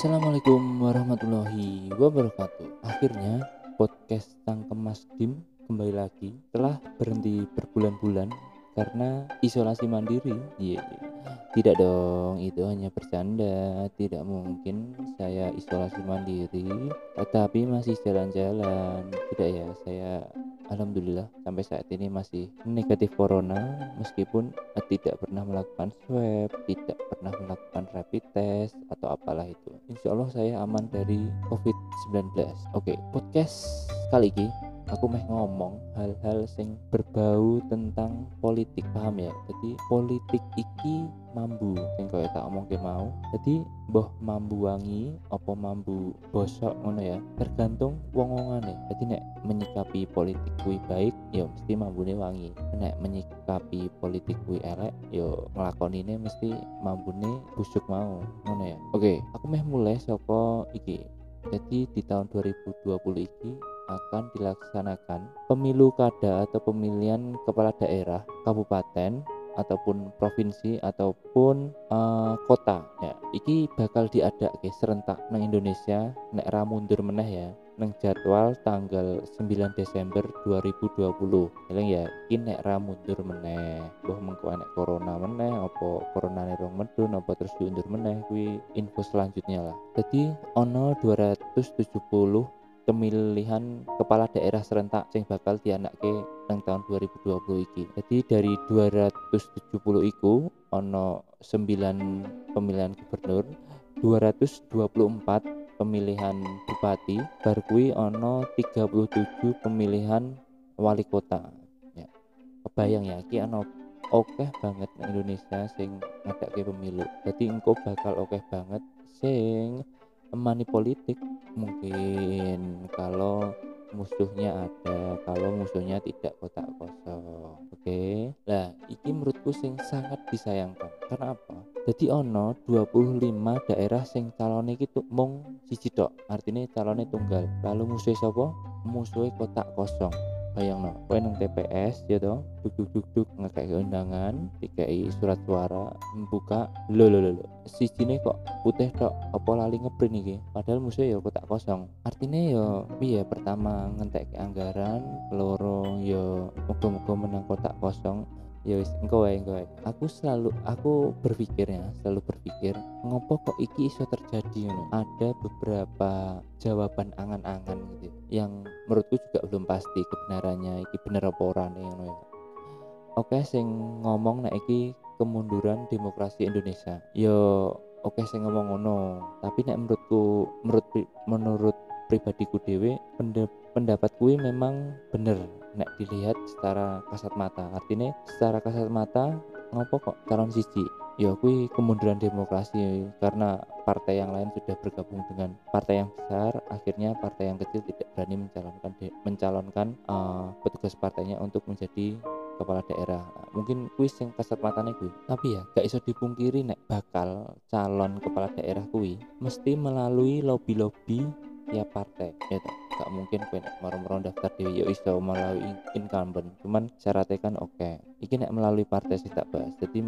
Assalamualaikum warahmatullahi wabarakatuh. Akhirnya podcast Cangkem Mas Dim kembali lagi telah berhenti berbulan-bulan karena isolasi mandiri. Iya. Tidak dong, itu hanya bercanda. Tidak mungkin saya isolasi mandiri tetapi masih jalan-jalan. Tidak ya, saya Alhamdulillah sampai saat ini masih negatif corona meskipun eh, tidak pernah melakukan swab, tidak pernah melakukan rapid test atau apalah itu. Insya Allah saya aman dari COVID-19. Oke, podcast kali ini aku meh ngomong hal-hal sing berbau tentang politik paham ya? Jadi politik iki mambu sing kaya tak omong ke mau. Jadi boh mambu wangi apa mambu bosok ngono ya? Tergantung wong wongane jadi nek menyikapi politik kui baik ya mesti mambune wangi. Nek menyikapi politik kui elek yo ini mesti mambune busuk mau ngono ya? Oke aku meh mulai soko iki. Jadi di tahun 2020 iki akan dilaksanakan pemilu kada atau pemilihan kepala daerah kabupaten ataupun provinsi ataupun uh, kota. Ya iki bakal diadak ke serentak nang Indonesia nek ra mundur meneh ya nang jadwal tanggal 9 Desember 2020 eling ya iki nek ra mundur meneh boh mengko nek corona meneh apa corona rong medun apa terus diundur meneh kuwi info selanjutnya lah. Jadi ono 270 pemilihan kepala daerah serentak yang bakal dianakke nang tahun 2020 iki. Jadi dari 270 iku ono 9 pemilihan gubernur, 224 pemilihan bupati, bar kuwi ono 37 pemilihan wali kota. Ya. Kebayang ya iki ono oke banget Indonesia sing ngadake pemilu. Jadi engko bakal oke banget sing money politik. Mungkin kalau musuhnya ada kalau musuhnya tidak kotak kosong. Oke. Okay? lah ini menurutku sing sangat disayangkan. Karena apa jadi ono 25 daerah sing calonnya itu mung siji tok. Artinya calonnya tunggal. Lalu musuhnya siapa musuhnya kotak kosong bayang no kowe nang TPS ya toh duk duk duk duk ngekei undangan dikai surat suara membuka lo lo lo si sini kok putih tok apa lali ngeprint iki? Padahal musuhnya ya kotak kosong. Artinya ya iya pertama ngentek anggaran loro ya muga-muga menang kotak kosong ya wis engko wae aku selalu aku berpikir ya selalu berpikir ngopo kok iki iso terjadi ngono? Ada beberapa jawaban angan-angan gitu yang menurutku juga belum pasti kebenarannya iki bener apa ora nih ngono ya. Oke sing ngomong nek iki kemunduran demokrasi Indonesia. Yo oke sing ngomong ngono tapi nek menurutku menurut menurut pribadiku dewe pendapat gue memang bener nek dilihat secara kasat mata. Artinya secara kasat mata ngopo kok? Calon siji. Ya kui kemunduran demokrasi karena partai yang lain sudah bergabung dengan partai yang besar akhirnya partai yang kecil tidak berani mencalonkan mencalonkan uh, petugas partainya untuk menjadi kepala daerah. Mungkin kuis yang kasat matanya kui tapi ya gak iso dipungkiri nek bakal calon kepala daerah kui mesti melalui lobby-lobby tiap partai ya tak gak mungkin kowe nek maro daftar di yo iso melalui incumbent. Cuman syaratnya kan oke. Okay. iki nek melalui partai sih tak bahas jadi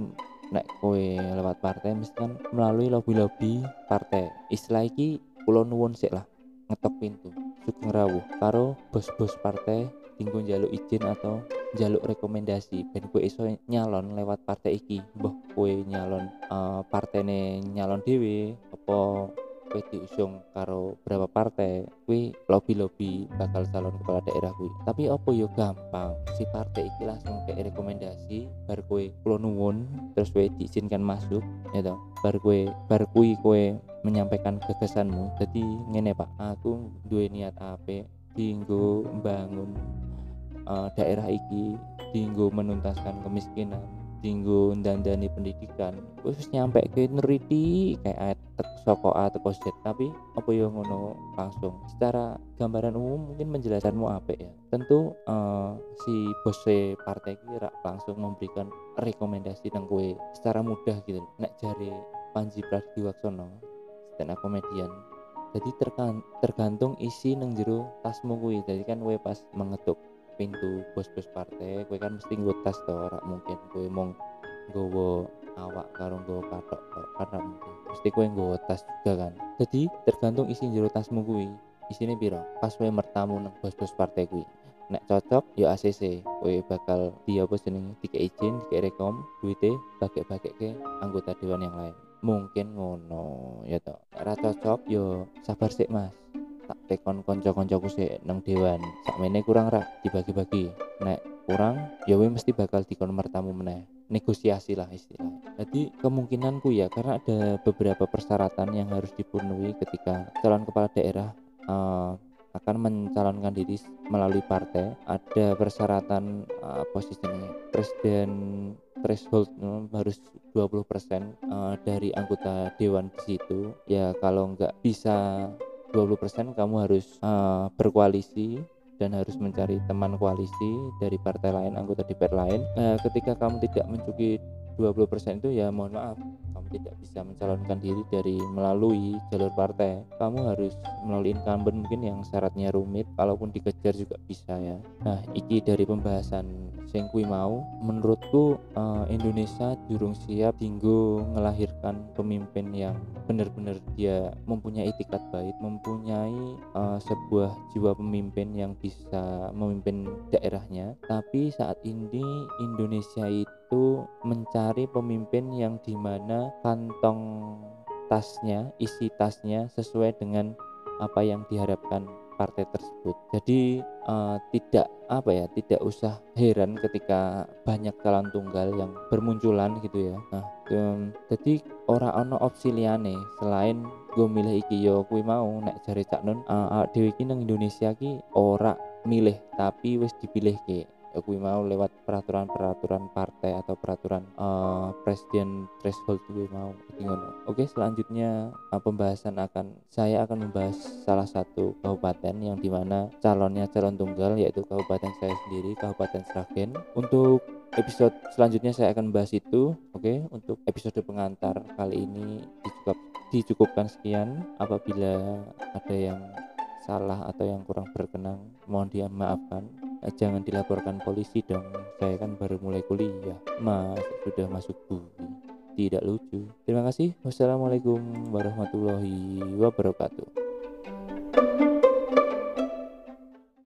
nek kowe lewat partai mesti kan melalui lobby-lobby partai. Istilah iki pulau nuwun sih lah ngetok pintu sugeng rawuh karo bos-bos partai tinggu jaluk izin atau jaluk rekomendasi. Ben kue iso nyalon lewat partai iki boh kue nyalon uh, partene nyalon dewe apa kowe diusung karo berapa partai kuwi lobby-lobby bakal calon kepala daerah kuwi. Tapi opo yo gampang si partai iki langsung kayak rekomendasi bar kowe kula nuwun terus kowe diizinkan masuk ya toh? Bar kowe bar kuwi kowe menyampaikan gagasanmu jadi ngene Pak aku duwe niat apa dinggo bangun uh, daerah iki dinggo menuntaskan kemiskinan dinggo dandani pendidikan wis nyampe ke neriti kayak soko A atau Z tapi apa yang ngono langsung. Secara gambaran umum mungkin menjelaskanmu apa ya. Tentu uh, si bos partai kira langsung memberikan rekomendasi tentang kue secara mudah gitu nek jari Panji Pragiwaksono dan aku komedian jadi tergantung isi neng jero tasmu kue jadi kan kue pas mengetuk pintu bos-bos partai gue kan mesti gue tas toh rak mungkin gue mau gue awak karo nggawa katok tok karena mungkin. Mesti kowe nggawa tas juga kan. Jadi tergantung isi jero tasmu kuwi. Isine piro? Pas kowe mertamu nang bos-bos partai kuwi. Nek cocok ya ACC kowe bakal di apa jenenge? Dikei izin dikei rekom duite bagi-bagi ke anggota dewan yang lain. Mungkin ngono ya toh. Nek ra cocok yo sabar sik mas tak tekon konco-koncoku sik nang dewan. Sakmene kurang ra dibagi-bagi. Nek kurang ya mesti bakal dikon mertamu meneh. Negosiasi lah istilah jadi kemungkinanku ya karena ada beberapa persyaratan yang harus dipenuhi ketika calon kepala daerah uh, akan mencalonkan diri melalui partai. Ada persyaratan uh, posisinya presiden threshold uh, harus 20% uh, dari anggota dewan di situ. Ya kalau nggak bisa 20% kamu harus uh, berkoalisi dan harus mencari teman koalisi dari partai lain anggota DPR lain. Uh, ketika kamu tidak mencukupi 20% itu ya mohon maaf kamu tidak bisa mencalonkan diri dari melalui jalur partai. Kamu harus melalui incumbent mungkin yang syaratnya rumit kalaupun dikejar juga bisa ya. Nah iki dari pembahasan sing kui mau. Menurutku uh, Indonesia durung siap tinggu melahirkan pemimpin yang benar-benar dia mempunyai etikat baik mempunyai uh, sebuah jiwa pemimpin yang bisa memimpin daerahnya. Tapi saat ini Indonesia itu mencari pemimpin yang di mana kantong tasnya isi tasnya sesuai dengan apa yang diharapkan partai tersebut. Jadi uh, tidak apa ya, tidak usah heran ketika banyak calon tunggal yang bermunculan gitu ya. Nah, um, jadi orang ono opsi liane selain gue milih iki yo kui mau nek cari cak nun uh, dewi nang Indonesia ki ora milih tapi wis dipilih ke aku mau lewat peraturan-peraturan partai atau peraturan uh, presiden threshold gue mau ngono. Oke, selanjutnya uh, pembahasan akan saya akan membahas salah satu kabupaten yang di mana calonnya calon tunggal yaitu kabupaten saya sendiri, Kabupaten Sragen. Untuk episode selanjutnya saya akan membahas itu. Oke, untuk episode pengantar kali ini dicukup dicukupkan sekian. Apabila ada yang salah atau yang kurang berkenan mohon dimaafkan jangan dilaporkan polisi dong. Saya kan baru mulai kuliah. Mas sudah masuk bumi. Tidak lucu. Terima kasih. Wassalamualaikum warahmatullahi wabarakatuh